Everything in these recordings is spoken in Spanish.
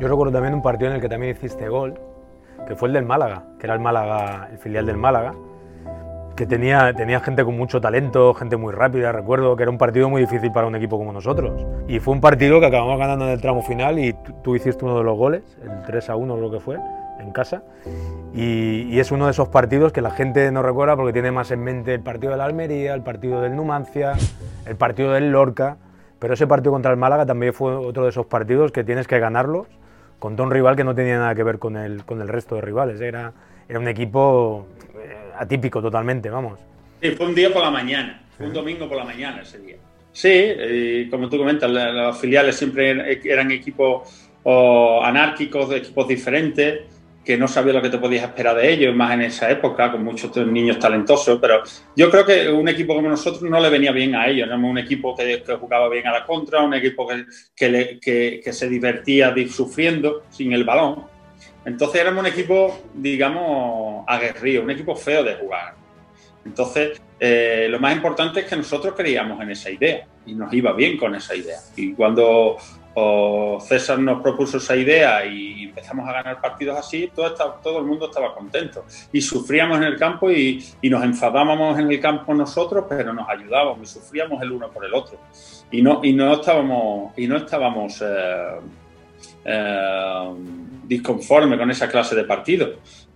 Yo recuerdo también un partido en el que también hiciste gol, que fue el del Málaga, que era el Málaga, el filial del Málaga, que tenía, tenía gente con mucho talento, gente muy rápida, recuerdo que era un partido muy difícil para un equipo como nosotros. Y fue un partido que acabamos ganando en el tramo final y tú, hiciste uno de los goles, el 3 a 1 creo que fue, en casa. Y, y, es uno de esos partidos que la gente no recuerda porque tiene más en mente el partido del Almería, el partido del Numancia, el partido del Lorca. Pero ese partido contra el Málaga también fue otro de esos partidos que tienes que ganarlos contra un rival que no tenía nada que ver con el, con el resto de rivales. Era, era un equipo eh, atípico totalmente, vamos. Sí, fue un día por la mañana, fue un domingo por la mañana ese día. Sí, como tú comentas, los filiales siempre eran equipos anárquicos, de equipos diferentes que no sabía lo que te podías esperar de ellos, más en esa época, con muchos niños talentosos, pero yo creo que un equipo como nosotros no le venía bien a ellos, éramos un equipo que, jugaba bien a la contra, un equipo que, que, se divertía sufriendo sin el balón. Entonces éramos un equipo, digamos, aguerrido, un equipo feo de jugar. Entonces, eh, lo más importante es que nosotros creíamos en esa idea y nos iba bien con esa idea. Y cuando o César nos propuso esa idea y empezamos a ganar partidos así, todo, todo el mundo estaba contento. Y sufríamos en el campo y, nos enfadábamos en el campo nosotros, pero nos ayudábamos y sufríamos el uno por el otro. Y no, y no estábamos, y no estábamos eh, eh, disconformes con esa clase de partidos.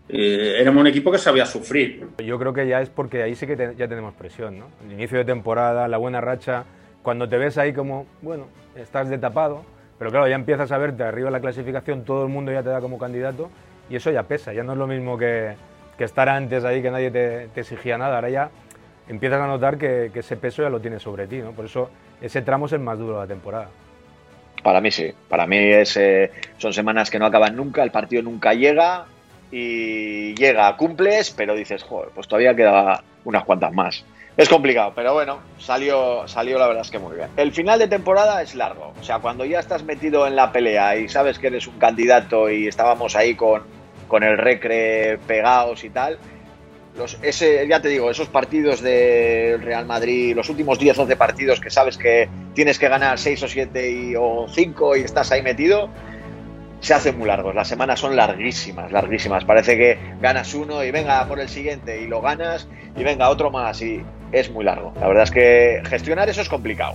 Eh, éramos un equipo que sabía sufrir. Yo creo que ya es porque ahí sí que ya tenemos presión, ¿no? El inicio de temporada, la buena racha cuando te ves ahí como, bueno, estás de tapado, pero claro, ya empiezas a verte arriba en la clasificación, todo el mundo ya te da como candidato y eso ya pesa, ya no es lo mismo que, estar antes ahí, que nadie te, exigía nada, ahora ya empiezas a notar que, ese peso ya lo tienes sobre ti, ¿no? Por eso ese tramo es el más duro de la temporada. Para mí sí, para mí es, eh, son semanas que no acaban nunca, el partido nunca llega y llega, cumples, pero dices, joder, pues todavía queda unas cuantas más. Es complicado, pero bueno, salió, salió la verdad es que muy bien. El final de temporada es largo, o sea, cuando ya estás metido en la pelea y sabes que eres un candidato y estábamos ahí con, con el recre pegados y tal, los, ese, ya te digo, esos partidos del Real Madrid, los últimos 10 11 partidos que sabes que tienes que ganar 6 o 7 o 5 y estás ahí metido, se hacen muy largos. Las semanas son larguísimas, larguísimas. Parece que ganas uno y venga por el siguiente y lo ganas y venga otro más y es muy largo. La verdad es que gestionar eso es complicado.